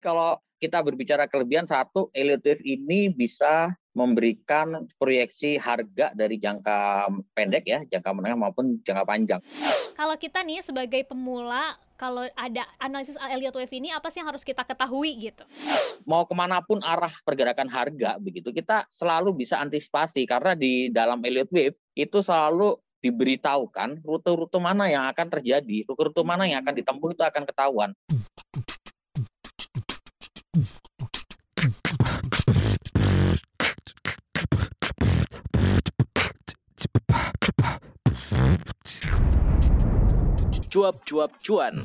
Kalau kita berbicara kelebihan satu, Elliott Wave ini bisa memberikan proyeksi harga dari jangka pendek ya, jangka menengah maupun jangka panjang. Kalau kita nih sebagai pemula, kalau ada analisis Elliott Wave ini apa sih yang harus kita ketahui gitu? Mau ke mana pun arah pergerakan harga begitu, kita selalu bisa antisipasi karena di dalam Elliott Wave itu selalu diberitahukan rute-rute mana yang akan terjadi, rute-rute mana yang akan ditempuh itu akan ketahuan. Cuap-cuap cuan.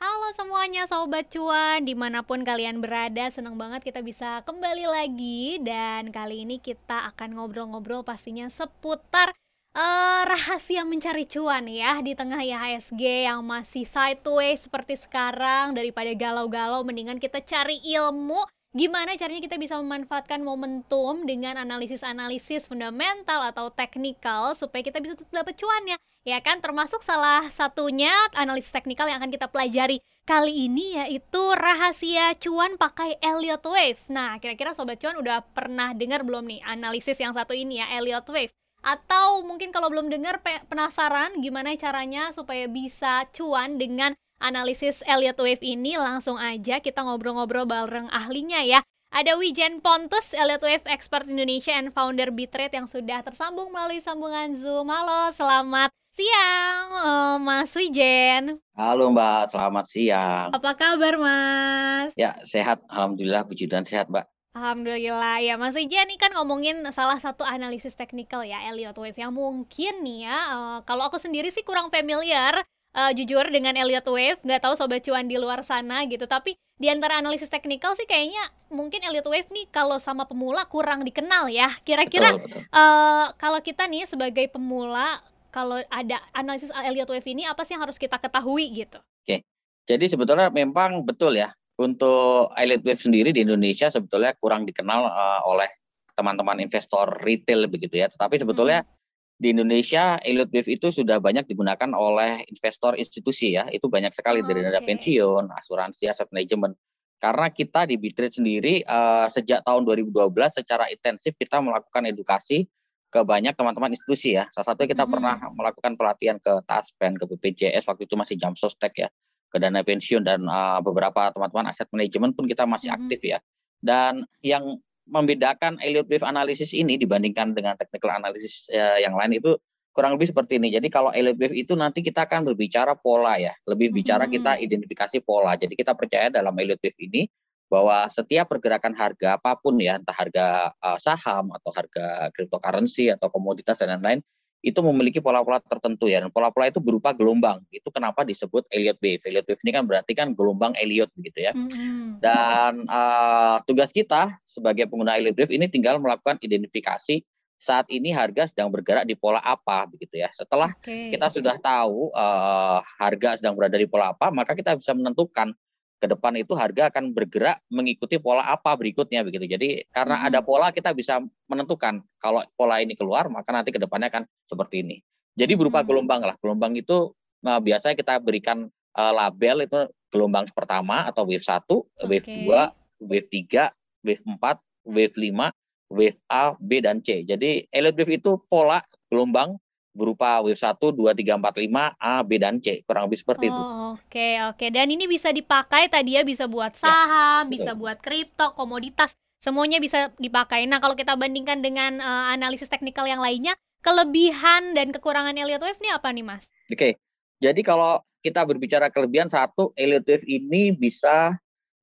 Halo semuanya Sobat Cuan, di mana pun kalian berada, senang banget kita bisa kembali lagi. Dan kali ini kita akan ngobrol-ngobrol pastinya seputar uh, rahasia mencari cuan ya Di tengah IHSG yang masih sideways seperti sekarang. Daripada galau-galau, mendingan kita cari ilmu Gimana caranya kita bisa memanfaatkan momentum dengan analisis-analisis fundamental atau teknikal supaya kita bisa tetap dapat cuannya ya kan termasuk salah satunya analisis teknikal yang akan kita pelajari kali ini yaitu rahasia cuan pakai Elliott Wave. Nah, kira-kira sobat cuan udah pernah dengar belum nih analisis yang satu ini ya Elliott Wave? Atau mungkin kalau belum dengar penasaran gimana caranya supaya bisa cuan dengan analisis Elliott Wave ini langsung aja kita ngobrol-ngobrol bareng ahlinya ya. Ada Wijen Pontus, Elliott Wave Expert Indonesia and founder Bitrate yang sudah tersambung melalui sambungan Zoom. Halo, selamat siang uh, Mas Wijen. Halo Mbak, selamat siang. Apa kabar Mas? Ya, sehat. Alhamdulillah, puji Tuhan sehat Mbak. Alhamdulillah ya Mas Wijen ini kan ngomongin salah satu analisis teknikal ya Elliott Wave yang mungkin nih ya uh, kalau aku sendiri sih kurang familiar uh, jujur dengan Elliott Wave nggak tahu sobat cuan di luar sana gitu tapi di antara analisis teknikal sih kayaknya mungkin Elliott Wave nih kalau sama pemula kurang dikenal ya kira-kira uh, kalau kita nih sebagai pemula kalau ada analisis Elliott Wave ini apa sih yang harus kita ketahui gitu? Oke. Jadi sebetulnya memang betul ya. Untuk Elliott Wave sendiri di Indonesia sebetulnya kurang dikenal uh, oleh teman-teman investor retail begitu ya. Tetapi sebetulnya hmm. Di Indonesia Elliott Wave itu sudah banyak digunakan oleh investor institusi ya. Itu banyak sekali oh, dari dana okay. pensiun, asuransi, aset manajemen. Karena kita di Bitrate sendiri uh, sejak tahun 2012 secara intensif kita melakukan edukasi ke banyak teman-teman institusi ya. Salah satu kita hmm. pernah melakukan pelatihan ke Taspen, ke BPJS waktu itu masih jam sostek ya, ke dana pensiun dan uh, beberapa teman-teman aset manajemen pun kita masih hmm. aktif ya. Dan yang membedakan Elliott Wave Analysis ini dibandingkan dengan technical analysis uh, yang lain itu kurang lebih seperti ini. Jadi kalau Elliott Wave itu nanti kita akan berbicara pola ya, lebih bicara kita hmm. identifikasi pola. Jadi kita percaya dalam Elliott Wave ini bahwa setiap pergerakan harga apa pun ya, entah harga uh, saham atau harga cryptocurrency atau komoditas dan lain-lain, itu memiliki pola-pola tertentu ya. Dan pola-pola itu berupa gelombang. Itu kenapa disebut Elliott wave. Elliott wave ini kan berarti kan gelombang Elliott begitu ya. Mm-hmm. Dan uh, tugas kita sebagai pengguna Elliott wave ini tinggal melakukan identifikasi saat ini harga sedang bergerak di pola apa begitu ya. Setelah okay. kita sudah tahu uh, harga sedang berada di pola apa, maka kita bisa menentukan ke depan itu harga akan bergerak mengikuti pola apa berikutnya begitu. Jadi karena hmm. ada pola kita bisa menentukan kalau pola ini keluar maka nanti ke depannya akan seperti ini. Jadi berupa hmm. gelombang lah. Gelombang itu nah, biasanya kita berikan uh, label itu gelombang pertama atau wave 1, okay. wave 2, wave 3, wave 4, wave 5, wave A, B dan C. Jadi elite wave itu pola gelombang berupa wave 1, 2, 3, 4, 5, A, B, dan C. Kurang lebih seperti oh, itu. Oke, okay, oke. Okay. Dan ini bisa dipakai tadi ya, bisa buat ya, saham, ya, bisa buat kripto, komoditas. Semuanya bisa dipakai. Nah, kalau kita bandingkan dengan uh, analisis teknikal yang lainnya, kelebihan dan kekurangan Elliott Wave ini apa nih, Mas? Oke. Okay. Jadi kalau kita berbicara kelebihan, satu, Elliott Wave ini bisa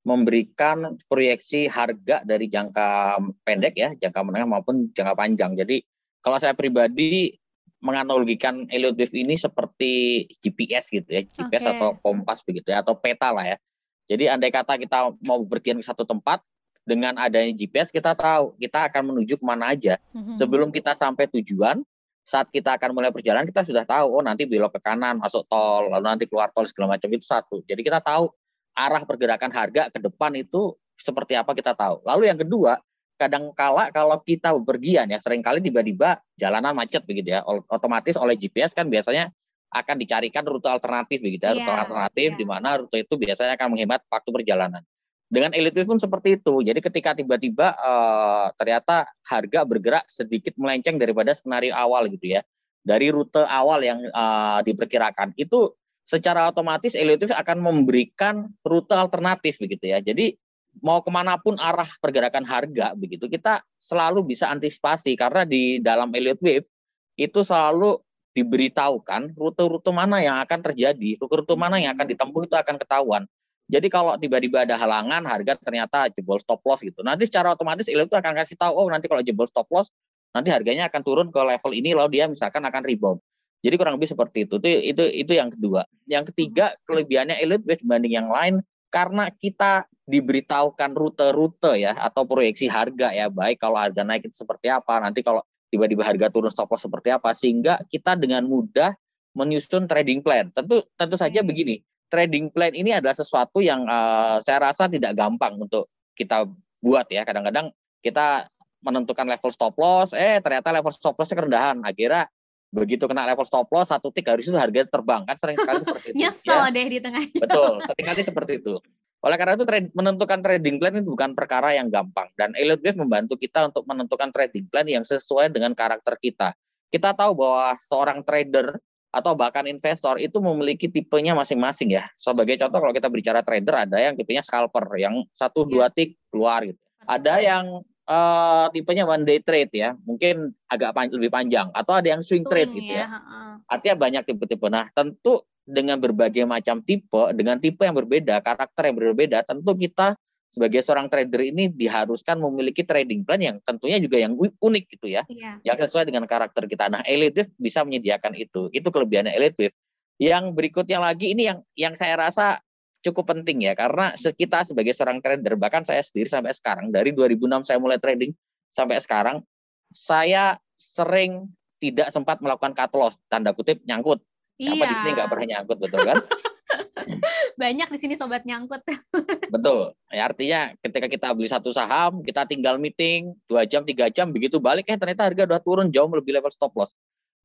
memberikan proyeksi harga dari jangka pendek ya, jangka menengah maupun jangka panjang. Jadi kalau saya pribadi menganalogikan Elliott Wave ini seperti GPS gitu ya, GPS okay. atau kompas begitu ya, atau peta lah ya. Jadi andai kata kita mau berpergian ke satu tempat, dengan adanya GPS kita tahu kita akan menuju ke mana aja. Mm-hmm. Sebelum kita sampai tujuan, saat kita akan mulai perjalanan kita sudah tahu, oh nanti belok ke kanan, masuk tol, lalu nanti keluar tol segala macam itu satu. Jadi kita tahu arah pergerakan harga ke depan itu seperti apa kita tahu. Lalu yang kedua, kadang kala kalau kita bepergian ya sering kali tiba-tiba jalanan macet begitu ya otomatis oleh GPS kan biasanya akan dicarikan rute alternatif begitu ya, yeah, rute alternatif yeah. di mana rute itu biasanya akan menghemat waktu perjalanan. dengan wave pun seperti itu. Jadi ketika tiba-tiba uh, ternyata harga bergerak sedikit melenceng daripada skenario awal gitu ya, dari rute awal yang uh, diperkirakan itu secara otomatis wave akan memberikan rute alternatif begitu ya. Jadi mau ke mana pun arah pergerakan harga begitu kita selalu bisa antisipasi karena di dalam elite wave itu selalu diberitahukan rute-rute mana yang akan terjadi, rute-rute mana yang akan ditempuh itu akan ketahuan. Jadi kalau tiba-tiba ada halangan, harga ternyata jebol stop loss gitu. Nanti secara otomatis elite itu akan kasih tahu, oh nanti kalau jebol stop loss, nanti harganya akan turun ke level ini, lalu dia misalkan akan rebound. Jadi kurang lebih seperti itu. Itu itu, itu yang kedua. Yang ketiga kelebihannya elite dibanding yang lain karena kita diberitahukan rute-rute ya atau proyeksi harga ya baik kalau harga naik itu seperti apa nanti kalau tiba-tiba harga turun stop loss seperti apa sehingga kita dengan mudah menyusun trading plan. Tentu tentu saja begini trading plan ini adalah sesuatu yang uh, saya rasa tidak gampang untuk kita buat ya. Kadang-kadang kita menentukan level stop loss eh ternyata level stop lossnya kerendahan. Akhirnya begitu kena level stop loss satu tick harus itu harga terbang kan sering sekali seperti itu nyesel ya. deh di tengah betul sering kali seperti itu oleh karena itu menentukan trading plan itu bukan perkara yang gampang dan Elliott Wave membantu kita untuk menentukan trading plan yang sesuai dengan karakter kita. Kita tahu bahwa seorang trader atau bahkan investor itu memiliki tipenya masing-masing ya. Sebagai contoh kalau kita bicara trader ada yang tipenya scalper yang satu iya. dua tick keluar gitu. Ada yang uh, tipenya one day trade ya, mungkin agak pan lebih panjang atau ada yang swing, swing trade gitu ya. ya. Artinya banyak tipe-tipe. Nah, tentu dengan berbagai macam tipe, dengan tipe yang berbeda, karakter yang berbeda, tentu kita sebagai seorang trader ini diharuskan memiliki trading plan yang tentunya juga yang unik gitu ya, iya. yang sesuai dengan karakter kita. Nah, Elite bisa menyediakan itu. Itu kelebihannya Elite Wave. Yang berikutnya lagi ini yang yang saya rasa cukup penting ya karena kita sebagai seorang trader bahkan saya sendiri sampai sekarang dari 2006 saya mulai trading sampai sekarang saya sering tidak sempat melakukan cut loss tanda kutip nyangkut iya. di sini nggak pernah nyangkut, betul kan? Banyak di sini sobat nyangkut. betul. Ya, artinya ketika kita beli satu saham, kita tinggal meeting dua jam, tiga jam, begitu balik, eh ternyata harga udah turun jauh lebih level stop loss.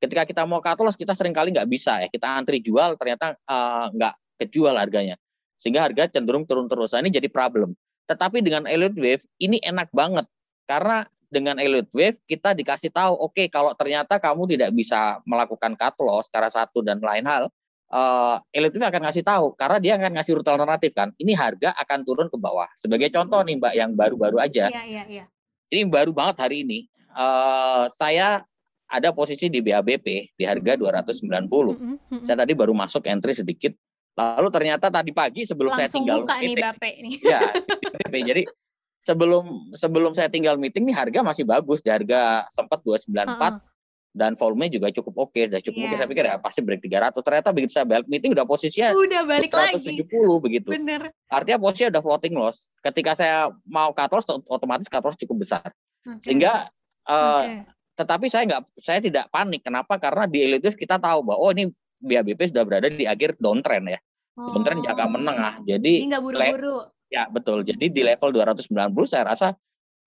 Ketika kita mau cut loss, kita sering kali nggak bisa ya. Kita antri jual, ternyata uh, nggak kejual harganya. Sehingga harga cenderung turun terus. Nah, ini jadi problem. Tetapi dengan Elliott Wave, ini enak banget. Karena dengan elite wave kita dikasih tahu oke okay, kalau ternyata kamu tidak bisa melakukan cut loss secara satu dan lain hal uh, elite wave akan ngasih tahu karena dia akan ngasih rute alternatif kan ini harga akan turun ke bawah sebagai contoh nih mbak yang baru-baru aja iya, iya, iya. ini baru banget hari ini uh, saya ada posisi di BABP di harga 290 mm -hmm. saya tadi baru masuk entry sedikit lalu ternyata tadi pagi sebelum Langsung saya tinggal buka nih BAP nih. ya jadi sebelum sebelum saya tinggal meeting nih harga masih bagus, di harga sempat 294 uh -uh. dan volume juga cukup oke, okay, sudah cukup yeah. oke. Okay. Saya pikir ya pasti break 300. Ternyata begitu saya balik meeting udah posisinya udah balik 170 lagi. begitu. Bener. Artinya posisinya udah floating loss. Ketika saya mau cut loss otomatis cut loss cukup besar. Okay. Sehingga uh, okay. tetapi saya nggak saya tidak panik. Kenapa? Karena di Elite kita tahu bahwa oh ini BABP sudah berada di akhir downtrend ya. Oh. Downtrend jangka menengah. Jadi nggak buru-buru Ya, betul. Jadi di level 290 saya rasa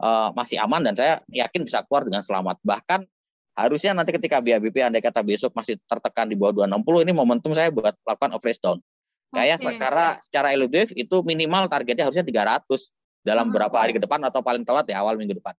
uh, masih aman dan saya yakin bisa keluar dengan selamat. Bahkan harusnya nanti ketika BABP andai kata besok masih tertekan di bawah 260 ini momentum saya buat melakukan overage down. Kayak okay. secara secara iludif itu minimal targetnya harusnya 300 dalam uh beberapa hari ke depan atau paling telat ya awal minggu depan.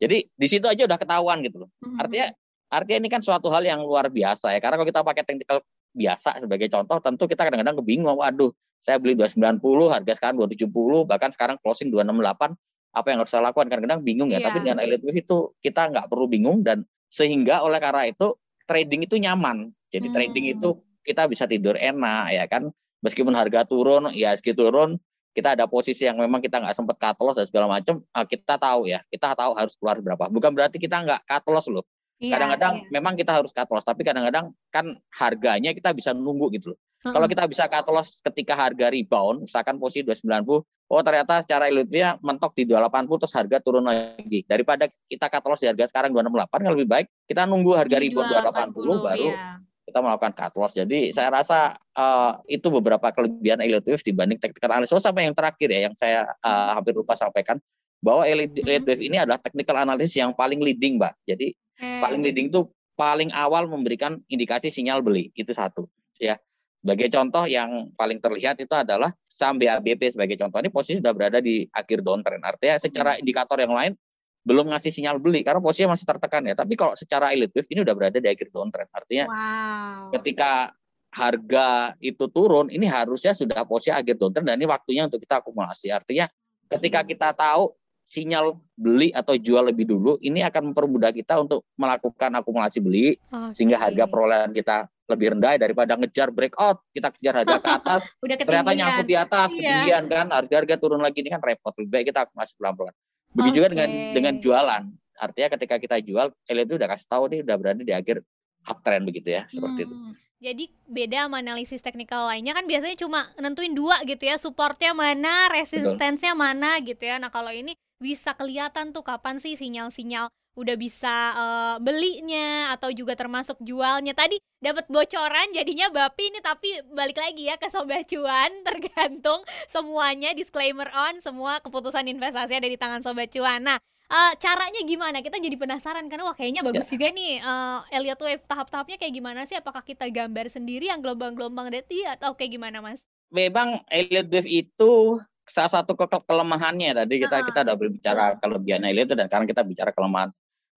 Jadi di situ aja udah ketahuan gitu loh. Uh Artinya artinya ini kan suatu hal yang luar biasa ya karena kalau kita pakai technical biasa sebagai contoh tentu kita kadang-kadang kebingungan waduh saya beli 290 harga sekarang 270 bahkan sekarang closing 268 apa yang harus saya lakukan? Kadang-kadang bingung ya yeah. tapi dengan elite wave itu kita nggak perlu bingung dan sehingga oleh karena itu trading itu nyaman. Jadi hmm. trading itu kita bisa tidur enak ya kan? Meskipun harga turun ya segitu turun kita ada posisi yang memang kita nggak sempat cut loss dan segala macam ah, kita tahu ya kita tahu harus keluar berapa. Bukan berarti kita nggak cut loss loh kadang-kadang yeah, yeah. memang kita harus cut loss tapi kadang-kadang kan harganya kita bisa nunggu gitu loh Uh-huh. Kalau kita bisa cut loss ketika harga rebound, misalkan posisi 290, oh ternyata secara ilutnya mentok di 280 terus harga turun lagi. Daripada kita cut loss di harga sekarang 268 kan lebih baik kita nunggu harga di rebound 280 baru ya. kita melakukan cut loss. Jadi saya rasa uh, itu beberapa kelebihan wave dibanding technical analysis. Oh, sampai yang terakhir ya yang saya uh, hampir lupa sampaikan bahwa elite, elite wave ini adalah technical analysis yang paling leading, Mbak. Jadi hmm. paling leading itu paling awal memberikan indikasi sinyal beli itu satu ya sebagai contoh yang paling terlihat itu adalah saham BABP sebagai contoh ini posisi sudah berada di akhir downtrend. Artinya secara hmm. indikator yang lain belum ngasih sinyal beli karena posisinya masih tertekan ya. Tapi kalau secara elite wave ini udah berada di akhir downtrend. Artinya wow. ketika harga itu turun, ini harusnya sudah posisi akhir downtrend dan ini waktunya untuk kita akumulasi. Artinya ketika hmm. kita tahu sinyal beli atau jual lebih dulu, ini akan mempermudah kita untuk melakukan akumulasi beli okay. sehingga harga perolehan kita lebih rendah daripada ngejar breakout, kita kejar harga ke atas, Udah ternyata nyangkut di atas, iya. ketinggian kan, harga-harga turun lagi ini kan repot. Lebih baik kita akumulasi pelan-pelan. Begitu okay. juga dengan dengan jualan. Artinya ketika kita jual, elit itu udah kasih tahu nih udah berada di akhir uptrend begitu ya, seperti hmm. itu. Jadi beda sama analisis teknikal lainnya kan biasanya cuma nentuin dua gitu ya, supportnya mana, resistensinya mana gitu ya. Nah kalau ini bisa kelihatan tuh kapan sih sinyal-sinyal udah bisa uh, belinya atau juga termasuk jualnya. Tadi dapat bocoran jadinya Bapi ini tapi balik lagi ya ke sobat cuan tergantung semuanya disclaimer on semua keputusan investasi ada di tangan sobat cuan. Nah, uh, caranya gimana? Kita jadi penasaran karena wah kayaknya bagus ya. juga nih uh, Elliott Wave tahap-tahapnya kayak gimana sih? Apakah kita gambar sendiri yang gelombang-gelombang deti atau kayak gimana, Mas? Memang Elliott Wave itu salah satu ke kelemahannya tadi kita uh kita udah berbicara kelebihan Elliot dan sekarang kita bicara kelemahan.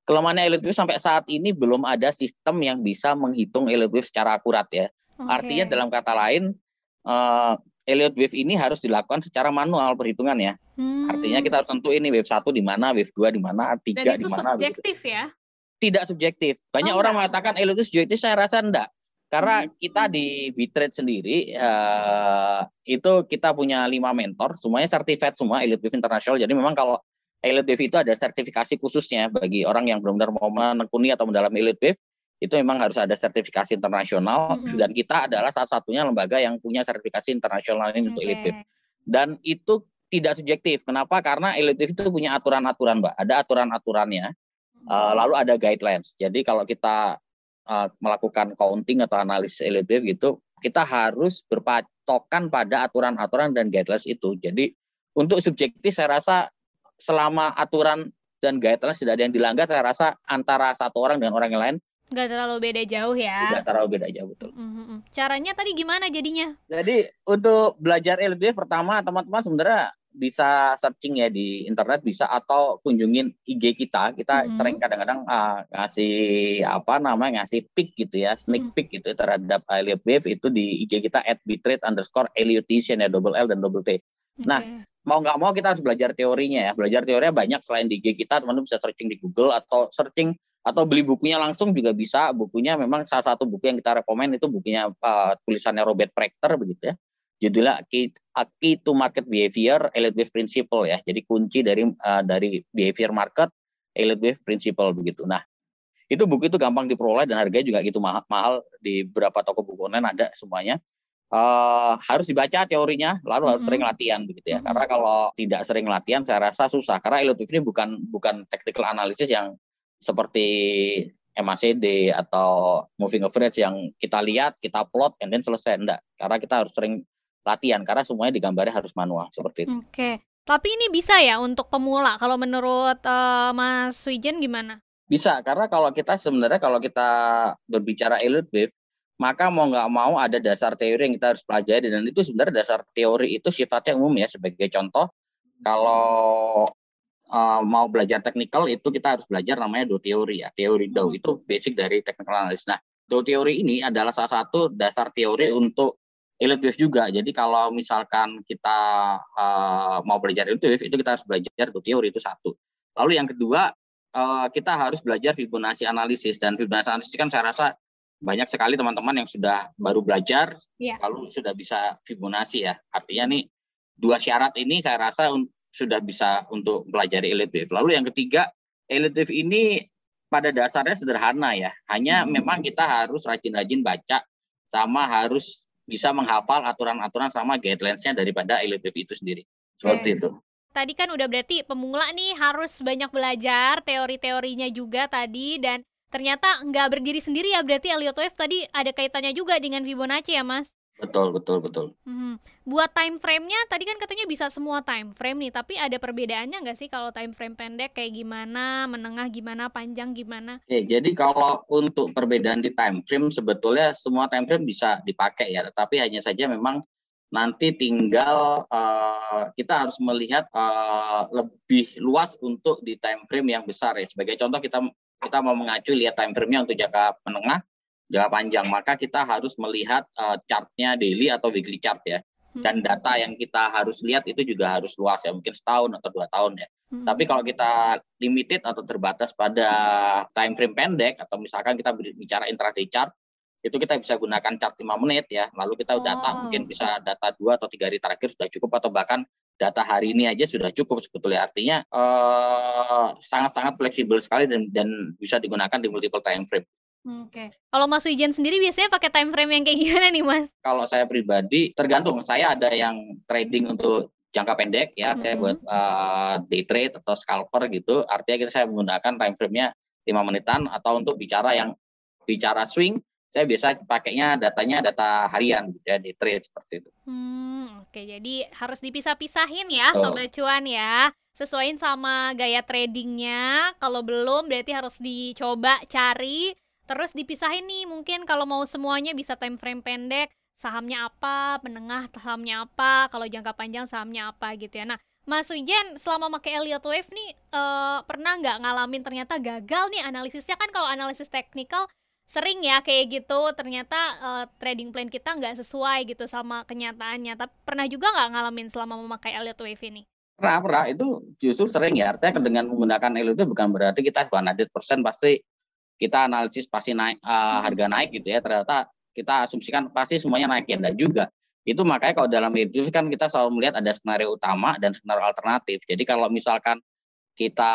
Kelemahannya Elliot Wave sampai saat ini belum ada sistem yang bisa menghitung Elliot Wave secara akurat ya. Okay. Artinya dalam kata lain uh, Elliott Wave ini harus dilakukan secara manual perhitungan ya. Hmm. Artinya kita harus tentu ini wave 1 di mana, wave 2 di mana, 3 di mana. subjektif gitu. ya? Tidak subjektif. Banyak oh, orang enggak. mengatakan Elliott Wave subjektif, saya rasa enggak. Karena hmm. kita di Bitrade sendiri uh, itu kita punya lima mentor, semuanya certified semua Elite Wave International. Jadi memang kalau Elite Wave itu ada sertifikasi khususnya bagi orang yang benar-benar mau menekuni atau mendalami Elite Wave itu memang harus ada sertifikasi internasional hmm. dan kita adalah salah satunya lembaga yang punya sertifikasi internasional ini okay. untuk Elite Wave. Dan itu tidak subjektif. Kenapa? Karena Elite Wave itu punya aturan-aturan, Mbak. Ada aturan-aturannya. Uh, lalu ada guidelines. Jadi kalau kita uh, melakukan counting atau analisis LDF gitu, kita harus berpatokan pada aturan-aturan dan guidelines itu. Jadi untuk subjektif saya rasa selama aturan dan guidelines tidak ada yang dilanggar, saya rasa antara satu orang dengan orang yang lain nggak terlalu beda jauh ya. Nggak terlalu beda jauh betul. Mm-hmm. Caranya tadi gimana jadinya? Jadi untuk belajar LDF pertama teman-teman sebenarnya bisa searching ya di internet bisa atau kunjungin IG kita kita hmm. sering kadang-kadang uh, ngasih apa namanya ngasih pick gitu ya sneak hmm. peek gitu terhadap Elliot Wave itu di IG kita at bitrate underscore Elliotician ya double L dan double T. Okay. Nah mau nggak mau kita harus belajar teorinya ya belajar teorinya banyak selain di IG kita teman-teman bisa searching di Google atau searching atau beli bukunya langsung juga bisa bukunya memang salah satu buku yang kita rekomend itu bukunya uh, tulisannya Robert Prechter begitu ya judulnya key, key to market behavior elite wave principle ya jadi kunci dari uh, dari behavior market elite wave principle begitu nah itu buku itu gampang diperoleh dan harganya juga gitu mahal, mahal di beberapa toko buku online ada semuanya uh, harus dibaca teorinya lalu mm -hmm. harus sering latihan begitu ya mm -hmm. karena kalau tidak sering latihan saya rasa susah karena elite wave ini bukan bukan technical analysis yang seperti MACD atau moving average yang kita lihat, kita plot, and then selesai. Enggak, karena kita harus sering latihan karena semuanya digambarnya harus manual seperti itu. Oke. Tapi ini bisa ya untuk pemula. Kalau menurut uh, Mas Wijen gimana? Bisa, karena kalau kita sebenarnya kalau kita berbicara elite wave, maka mau nggak mau ada dasar teori yang kita harus pelajari dan itu sebenarnya dasar teori itu sifatnya umum ya. Sebagai contoh, kalau uh, mau belajar teknikal itu kita harus belajar namanya do teori ya. Teori Dow hmm. itu basic dari technical analysis. Nah, do teori ini adalah salah satu dasar teori untuk wave juga. Jadi kalau misalkan kita uh, mau belajar wave itu kita harus belajar do teori itu satu. Lalu yang kedua uh, kita harus belajar Fibonacci analisis dan Fibonacci analisis kan saya rasa banyak sekali teman-teman yang sudah baru belajar yeah. lalu sudah bisa Fibonacci ya. Artinya nih dua syarat ini saya rasa sudah bisa untuk pelajari elite wave. Lalu yang ketiga, wave ini pada dasarnya sederhana ya. Hanya hmm. memang kita harus rajin-rajin baca sama harus bisa menghafal aturan-aturan sama guidelines-nya daripada elite itu sendiri. Seperti okay. itu. Tadi kan udah berarti pemula nih harus banyak belajar teori-teorinya juga tadi dan ternyata nggak berdiri sendiri ya berarti Elliott Wave tadi ada kaitannya juga dengan Fibonacci ya Mas? Betul, betul, betul. Hmm. Buat time frame-nya tadi kan katanya bisa semua time frame nih, tapi ada perbedaannya nggak sih kalau time frame pendek kayak gimana, menengah gimana, panjang gimana? Oke, jadi kalau untuk perbedaan di time frame sebetulnya semua time frame bisa dipakai ya, tapi hanya saja memang nanti tinggal uh, kita harus melihat uh, lebih luas untuk di time frame yang besar ya. Sebagai contoh kita kita mau mengacu lihat time frame-nya untuk jangka menengah, jangka panjang, maka kita harus melihat uh, chartnya daily atau weekly chart ya. Dan hmm. data yang kita harus lihat itu juga harus luas ya, mungkin setahun atau dua tahun ya. Hmm. Tapi kalau kita limited atau terbatas pada time frame pendek atau misalkan kita bicara intraday chart, itu kita bisa gunakan chart 5 menit ya. Lalu kita oh. data mungkin bisa data dua atau tiga hari terakhir sudah cukup atau bahkan data hari ini aja sudah cukup sebetulnya. Artinya eh, sangat-sangat uh, fleksibel sekali dan dan bisa digunakan di multiple time frame. Oke. Okay. Kalau Mas Wijen sendiri biasanya pakai time frame yang kayak gimana nih, Mas? Kalau saya pribadi tergantung. Saya ada yang trading untuk jangka pendek ya, mm -hmm. saya buat uh, day trade atau scalper gitu. Artinya kita saya menggunakan time frame-nya 5 menitan atau untuk bicara yang bicara swing, saya biasa pakainya datanya data harian gitu ya, di trade seperti itu. Hmm, oke. Okay. Jadi harus dipisah-pisahin ya, oh. sobat cuan ya sesuaiin sama gaya tradingnya. Kalau belum berarti harus dicoba cari Terus dipisahin nih mungkin kalau mau semuanya bisa time frame pendek, sahamnya apa, menengah sahamnya apa, kalau jangka panjang sahamnya apa gitu ya. Nah, Mas Wijen selama pakai Elliott Wave nih uh, pernah nggak ngalamin ternyata gagal nih analisisnya kan kalau analisis teknikal sering ya kayak gitu ternyata uh, trading plan kita nggak sesuai gitu sama kenyataannya. Tapi pernah juga nggak ngalamin selama memakai Elliott Wave ini? Pernah, pernah. Itu justru sering ya. Artinya dengan menggunakan Elliott Wave bukan berarti kita 100% pasti kita analisis pasti naik uh, harga naik gitu ya ternyata kita asumsikan pasti semuanya naik ya dan juga itu makanya kalau dalam hidup kan kita selalu melihat ada skenario utama dan skenario alternatif. Jadi kalau misalkan kita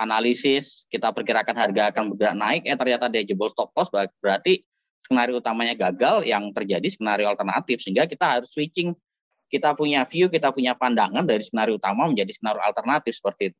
analisis kita perkirakan harga akan bergerak naik eh ternyata dia jebol stop loss berarti skenario utamanya gagal yang terjadi skenario alternatif. Sehingga kita harus switching. Kita punya view kita punya pandangan dari skenario utama menjadi skenario alternatif seperti itu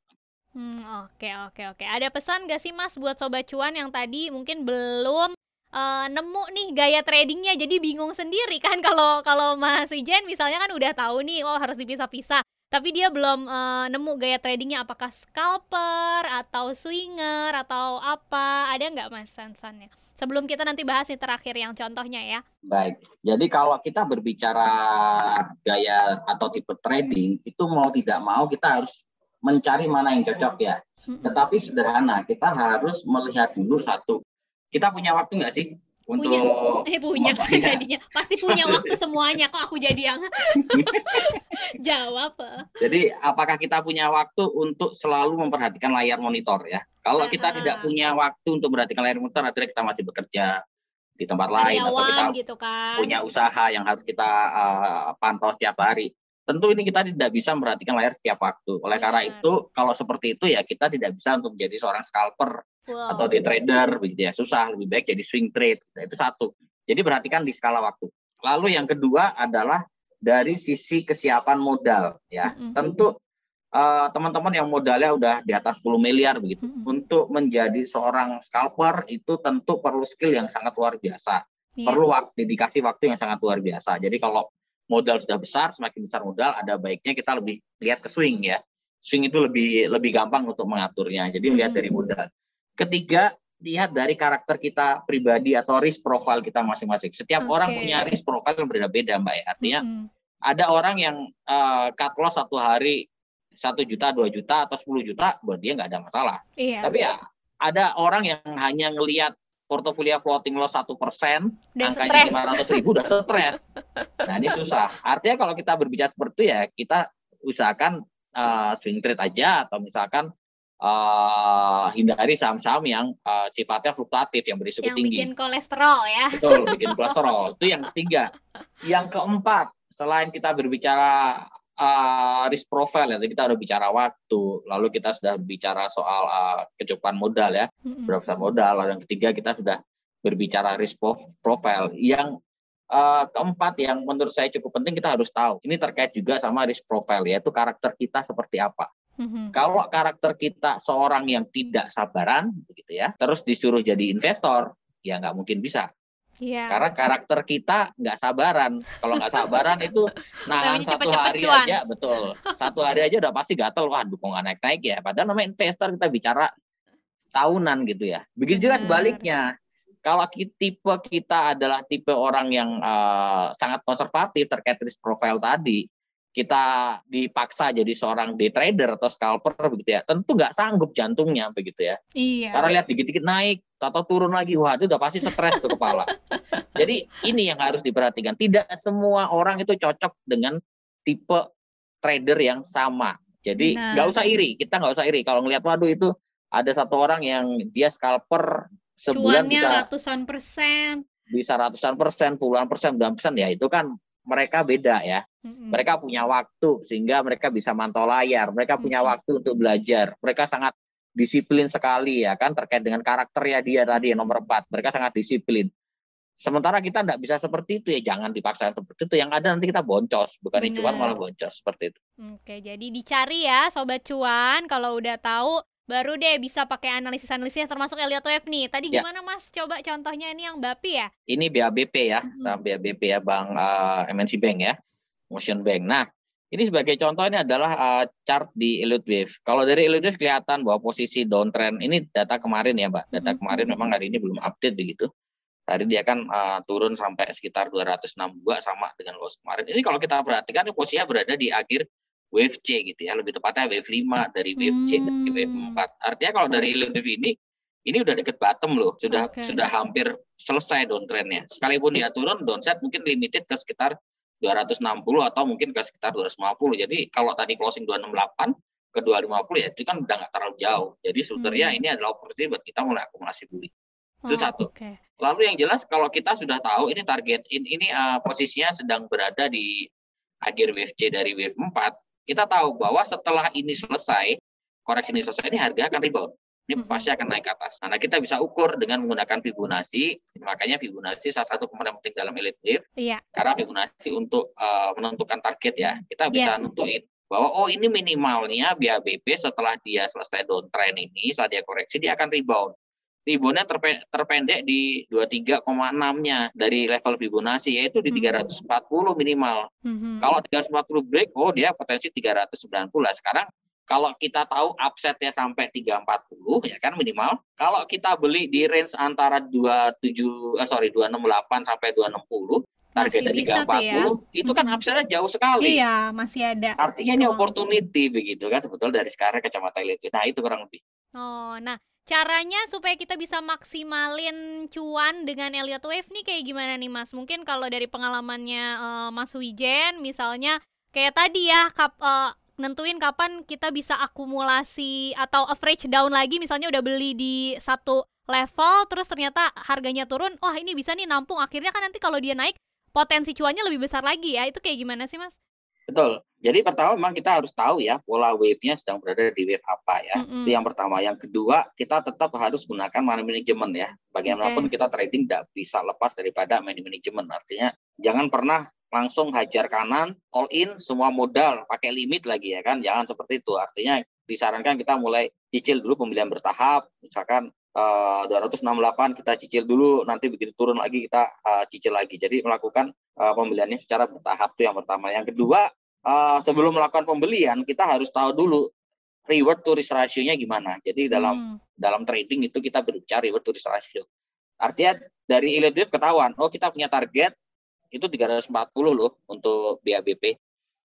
Hmm, oke oke oke. Ada pesan gak sih Mas buat sobat cuan yang tadi mungkin belum uh, nemu nih gaya tradingnya? Jadi bingung sendiri kan kalau kalau Mas Ijen misalnya kan udah tahu nih oh harus dipisah-pisah. Tapi dia belum uh, nemu gaya tradingnya. Apakah scalper atau swinger atau apa? Ada nggak mas sansannya sebelum kita nanti bahas nih terakhir yang contohnya ya. Baik. Jadi kalau kita berbicara gaya atau tipe trading itu mau tidak mau kita harus mencari mana yang cocok ya. Tetapi sederhana, kita harus melihat dulu satu. Kita punya waktu nggak sih untuk punya, eh punya jadinya. Pasti punya waktu semuanya kok aku jadi yang jawab. Jadi apakah kita punya waktu untuk selalu memperhatikan layar monitor ya? Kalau kita tidak punya waktu untuk memperhatikan layar monitor artinya kita masih bekerja di tempat lain atau kita gitu kan. punya usaha yang harus kita uh, pantau setiap hari tentu ini kita tidak bisa memperhatikan layar setiap waktu. Oleh karena itu, kalau seperti itu ya kita tidak bisa untuk menjadi seorang scalper wow. atau day trader begitu ya. Susah, lebih baik jadi swing trade. Itu satu. Jadi perhatikan di skala waktu. Lalu yang kedua adalah dari sisi kesiapan modal ya. Mm -hmm. Tentu uh, teman-teman yang modalnya udah di atas 10 miliar begitu. Mm -hmm. Untuk menjadi seorang scalper itu tentu perlu skill yang sangat luar biasa. Yeah. Perlu waktu, dedikasi waktu yang sangat luar biasa. Jadi kalau modal sudah besar, semakin besar modal, ada baiknya kita lebih lihat ke swing ya. Swing itu lebih lebih gampang untuk mengaturnya. Jadi lihat dari modal. Ketiga, lihat dari karakter kita pribadi atau risk profile kita masing-masing. Setiap okay. orang punya risk profile yang berbeda-beda, Mbak ya. Artinya mm -hmm. ada orang yang uh, cut loss satu hari satu juta, dua juta atau 10 juta, buat dia nggak ada masalah. Iya. Tapi ya ada orang yang hanya ngelihat portofolio floating loss satu persen, angkanya lima ratus ribu udah stres. Nah ini susah. Artinya kalau kita berbicara seperti itu ya kita usahakan uh, swing trade aja atau misalkan uh, hindari saham-saham yang uh, sifatnya fluktuatif yang berisiko yang tinggi. Yang bikin kolesterol ya. Betul, bikin kolesterol. Itu yang ketiga. Yang keempat, selain kita berbicara uh, risk profile ya kita udah bicara waktu lalu kita sudah bicara soal uh, kecukupan modal ya mm-hmm. berapa modal lalu yang ketiga kita sudah berbicara risk profile yang uh, keempat yang menurut saya cukup penting kita harus tahu ini terkait juga sama risk profile yaitu karakter kita seperti apa Mm-hmm. Kalau karakter kita seorang yang tidak sabaran, begitu ya, terus disuruh jadi investor, ya nggak mungkin bisa. Yeah. Karena karakter kita nggak sabaran. Kalau nggak sabaran itu nahan satu cepet hari cuan. aja, betul. Satu hari aja udah pasti gatel. Wah, dukungan naik-naik ya. Padahal namanya investor kita bicara tahunan gitu ya. Begitu juga sebaliknya. kalau tipe kita adalah tipe orang yang uh, sangat konservatif terkait risk profile tadi, kita dipaksa jadi seorang day trader atau scalper begitu ya, tentu nggak sanggup jantungnya begitu ya. Iya. Karena lihat dikit-dikit naik atau turun lagi, wah itu udah pasti stres tuh kepala. Jadi ini yang harus diperhatikan. Tidak semua orang itu cocok dengan tipe trader yang sama. Jadi nggak usah iri, kita nggak usah iri. Kalau ngelihat waduh itu ada satu orang yang dia scalper sebulan Cuannya bisa ratusan persen. bisa ratusan persen, puluhan persen, puluhan persen ya itu kan mereka beda ya. Mereka punya waktu sehingga mereka bisa mantau layar, mereka punya waktu untuk belajar. Mereka sangat disiplin sekali ya kan terkait dengan karakternya dia tadi yang nomor empat. Mereka sangat disiplin. Sementara kita tidak bisa seperti itu ya jangan dipaksa seperti itu. Yang ada nanti kita boncos, bukan Benar. cuan malah boncos seperti itu. Oke, jadi dicari ya sobat cuan kalau udah tahu baru deh bisa pakai analisis-analisisnya termasuk Elliott Wave nih. Tadi Ya. gimana Mas? Coba contohnya ini yang Bapi ya? Ini BABP ya, Mhm. sama BABP ya Bang eh, MNC Bank ya, Motion Bank. Nah, ini sebagai contoh ini adalah eh, chart di Elite Wave. Kalau dari Elite Wave kelihatan bahwa posisi downtrend ini data kemarin ya, Mbak. Data kemarin memang hari ini belum update begitu. Tadi dia kan eh, turun sampai sekitar 262 sama dengan loss kemarin. Ini kalau kita perhatikan ini posisinya berada di akhir wave C gitu ya, lebih tepatnya wave 5 dari wave C dari wave Hmm. 4. Artinya kalau dari Wave ini ini udah deket bottom loh, sudah Oke. sudah hampir selesai downtrendnya. Sekalipun dia turun, downside mungkin limited ke sekitar 260 atau mungkin ke sekitar 250. Jadi kalau tadi closing 268 ke 250 ya itu kan udah nggak terlalu jauh. Jadi sebenarnya Hmm. ini adalah opportunity buat kita mulai akumulasi beli. Itu Oh, satu. Oke. Lalu yang jelas kalau kita sudah tahu ini target ini, ini uh, posisinya sedang berada di akhir wave C dari wave 4, kita tahu bahwa setelah ini selesai, koreksi ini selesai, ini harga akan rebound. Ini Mhm. pasti akan naik ke atas. Nah, kita bisa ukur dengan menggunakan Fibonacci. Makanya Fibonacci salah satu komponen penting dalam elite wave. Iya. Karena Fibonacci untuk uh, menentukan target ya, kita bisa Yes. nentuin bahwa oh ini minimalnya BABP setelah dia selesai downtrend ini, setelah dia koreksi, dia akan rebound terpe- terpendek di 23,6-nya dari level Fibonacci yaitu di Hmm. 340 minimal. Mhm. Kalau 340 break, oh dia potensi 390 lah. Sekarang kalau kita tahu upsetnya sampai 340 ya kan minimal. Kalau kita beli di range antara 27 eh, sorry 268 sampai 260 target Masih dari bisa tuh ya. 340 itu kan Mhm. upsetnya jauh sekali. Iya, masih ada. Artinya ini opportunity begitu kan sebetulnya dari sekarang kacamata elite. Nah, itu kurang lebih. Oh, nah caranya supaya kita bisa maksimalin cuan dengan Elliott Wave nih kayak gimana nih Mas? Mungkin kalau dari pengalamannya eh, Mas Wijen misalnya kayak tadi ya kap, eh, nentuin kapan kita bisa akumulasi atau average down lagi misalnya udah beli di satu level terus ternyata harganya turun, wah ini bisa nih nampung akhirnya kan nanti kalau dia naik potensi cuannya lebih besar lagi ya. Itu kayak gimana sih Mas? Betul. Jadi pertama memang kita harus tahu ya pola wave-nya sedang berada di wave apa ya. Mm-mm. Itu yang pertama. Yang kedua, kita tetap harus gunakan money management ya. Bagaimanapun kita trading tidak bisa lepas daripada money management. Artinya jangan pernah langsung hajar kanan, all in, semua modal, pakai limit lagi ya kan. Jangan seperti itu. Artinya disarankan kita mulai cicil dulu pembelian bertahap. Misalkan eh, 268 kita cicil dulu, nanti begitu turun lagi kita eh, cicil lagi. Jadi melakukan eh, pembeliannya secara bertahap itu yang pertama. Yang kedua, eh, sebelum melakukan pembelian kita harus tahu dulu reward to risk ratio-nya gimana. Jadi dalam Hmm. dalam trading itu kita berbicara reward to risk ratio. Artinya dari wave ketahuan, oh kita punya target itu 340 loh untuk BABP.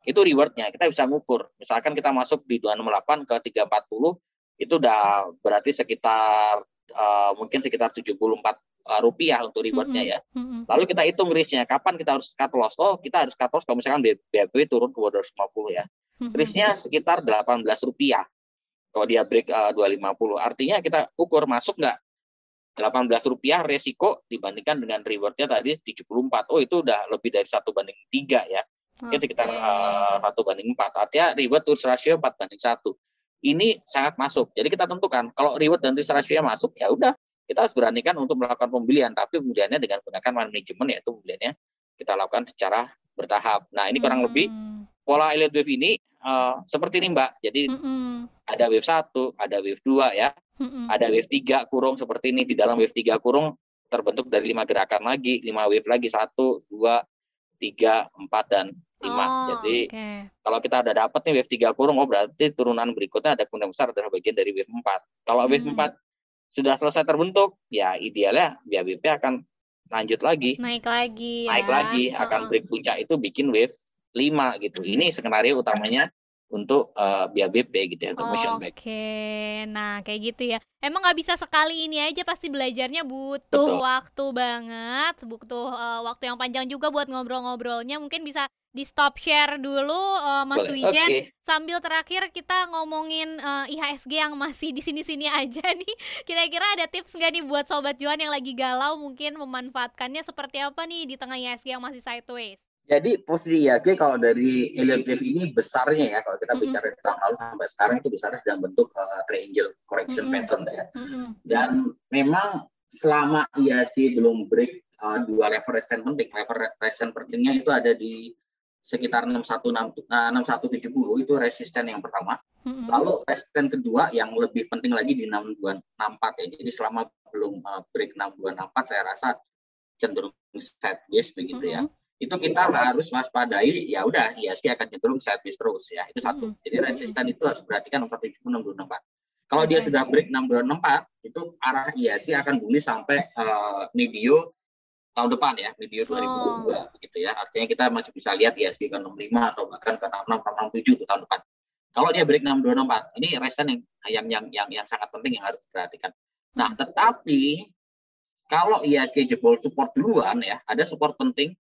Itu rewardnya, kita bisa ngukur. Misalkan kita masuk di 268 ke 340, itu udah berarti sekitar eh, mungkin sekitar 74 eh, rupiah untuk rewardnya ya. Lalu kita hitung risknya, kapan kita harus cut loss? Oh, kita harus cut loss kalau misalkan BABP turun ke 250 ya. Risknya sekitar 18 rupiah. Kalau dia break eh, 250. Artinya kita ukur masuk nggak 18 rupiah resiko dibandingkan dengan rewardnya tadi 74. Oh itu udah lebih dari satu banding tiga ya. Mungkin sekitar eh, satu banding empat. Artinya reward to ratio 4 banding satu. Ini sangat masuk. Jadi kita tentukan kalau reward dan risk ratio masuk ya udah kita harus beranikan untuk melakukan pembelian. Tapi pembeliannya dengan menggunakan money management yaitu pembeliannya kita lakukan secara bertahap. Nah ini kurang lebih Hmm. pola elite wave ini eh, seperti ini Mbak. Jadi Mm-mm. ada wave 1, ada wave 2 ya, Mm-mm. ada wave 3 kurung seperti ini. Di dalam wave 3 kurung terbentuk dari lima gerakan lagi, lima wave lagi, satu, dua, tiga, empat, dan lima. Oh, Jadi oke. kalau kita ada dapat nih wave 3 kurung, oh berarti turunan berikutnya ada kemungkinan besar adalah bagian dari wave 4. Kalau wave Hmm. 4 sudah selesai terbentuk, ya idealnya BABP akan lanjut lagi. Naik lagi ya. Naik lagi, akan break puncak itu bikin wave 5 gitu. Ini skenario utamanya untuk uh, eh, BABP gitu ya untuk motion back. Oke, nah kayak gitu ya. Emang nggak bisa sekali ini aja pasti belajarnya butuh Betul. waktu banget, butuh uh, waktu yang panjang juga buat ngobrol-ngobrolnya. Mungkin bisa di stop share dulu uh, Mas Boleh. Wijen okay. sambil terakhir kita ngomongin uh, IHSG yang masih di sini-sini aja nih. Kira-kira ada tips nggak nih buat sobat Juan yang lagi galau mungkin memanfaatkannya seperti apa nih di tengah IHSG yang masih sideways? Jadi posisi IHSG kalau dari Elliott wave ini besarnya ya kalau kita mm -hmm. bicara dari tahun lalu sampai sekarang itu besarnya sedang bentuk uh, triangle correction mm -hmm. pattern ya. Mm -hmm. Dan memang selama IHSG belum break uh, dua level resistance penting, level resistance pentingnya itu ada di sekitar 6170 eh, itu resisten yang pertama. Mm-hmm. Lalu resisten kedua yang lebih penting lagi di 6264 ya. Jadi selama belum uh, break 6264 saya rasa cenderung sideways begitu mm-hmm. ya. Itu kita harus waspadai ya udah ISG akan cenderung sideways terus ya. Itu satu. Mm-hmm. Jadi resisten itu harus perhatikan 6170 6264. Kalau okay. dia sudah break 6264 itu arah ISG akan bullish sampai uh, medio tahun depan ya, video 2022 oh. gitu ya. Artinya kita masih bisa lihat ISG ke 65 atau bahkan ke 66 67 tuh tahun depan. Kalau dia break 6264, ini resisten yang yang yang yang, yang sangat penting yang harus diperhatikan. Nah, tetapi kalau ISG jebol support duluan ya, ada support penting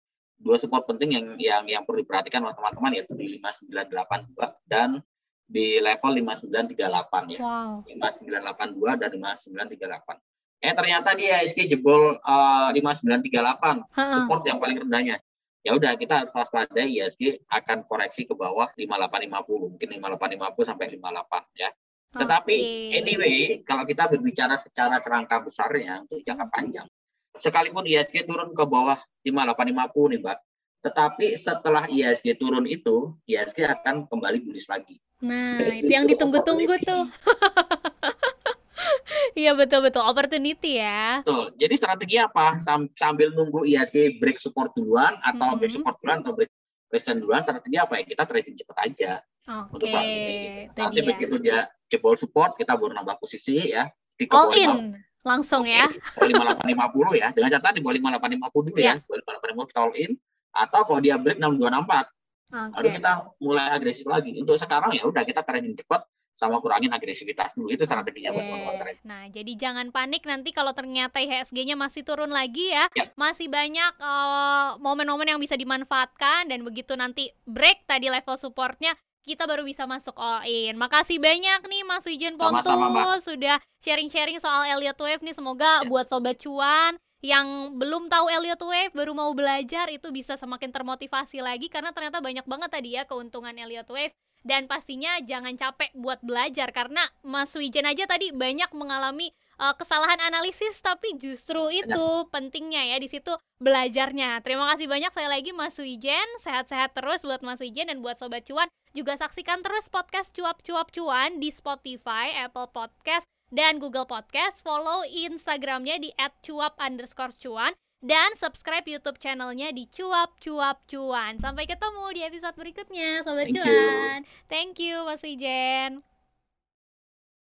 dua support penting yang yang yang perlu diperhatikan oleh teman-teman yaitu di 5982 dan di level 5938 ya. Wow. 5982 dan 5938 eh ternyata dia ISG jebol uh, 5938 ha. support yang paling rendahnya ya udah kita harus waspada ISG akan koreksi ke bawah 5850 mungkin 5850 sampai 58 ya tetapi okay. anyway kalau kita berbicara secara kerangka besarnya untuk jangka panjang sekalipun ISG turun ke bawah 5850 nih Mbak tetapi setelah ISG turun itu ISG akan kembali bullish lagi nah itu, itu yang ditunggu-tunggu tuh Iya betul betul opportunity ya. Betul. Jadi strategi apa? Sambil nunggu IHSG break support duluan atau mm -hmm. break support duluan atau break resistance duluan, strategi apa ya? Kita trading cepat aja. Oke. Okay. Untuk saat ini. Nanti begitu dia jebol support, kita baru nambah posisi ya. Di All in langsung ya. lima delapan lima puluh ya. Dengan catatan di bawah lima delapan lima puluh dulu yeah. ya. Bawah lima delapan lima kita all in. Atau kalau dia break enam dua enam empat, lalu kita mulai agresif lagi. Untuk sekarang ya udah kita trading cepat sama kurangin agresivitas dulu itu strateginya buat teman-teman Nah, jadi jangan panik nanti kalau ternyata IHSG-nya masih turun lagi ya. ya. Masih banyak uh, momen-momen yang bisa dimanfaatkan dan begitu nanti break tadi level supportnya kita baru bisa masuk all in. Makasih banyak nih Mas Wijen Pontu sudah sharing-sharing soal Elliott Wave nih. Semoga ya. buat sobat cuan yang belum tahu Elliott Wave baru mau belajar itu bisa semakin termotivasi lagi karena ternyata banyak banget tadi ya keuntungan Elliott Wave dan pastinya jangan capek buat belajar karena Mas Wijen aja tadi banyak mengalami uh, kesalahan analisis tapi justru itu pentingnya ya di situ belajarnya. Terima kasih banyak saya lagi Mas Wijen, sehat-sehat terus buat Mas Wijen dan buat sobat cuan. Juga saksikan terus podcast cuap-cuap cuan di Spotify, Apple Podcast, dan Google Podcast. Follow Instagramnya di @cuap_cuan dan subscribe YouTube channelnya di Cuap Cuap Cuan. Sampai ketemu di episode berikutnya, Sobat Thank Cuan. You. Thank you, Mas Wijen.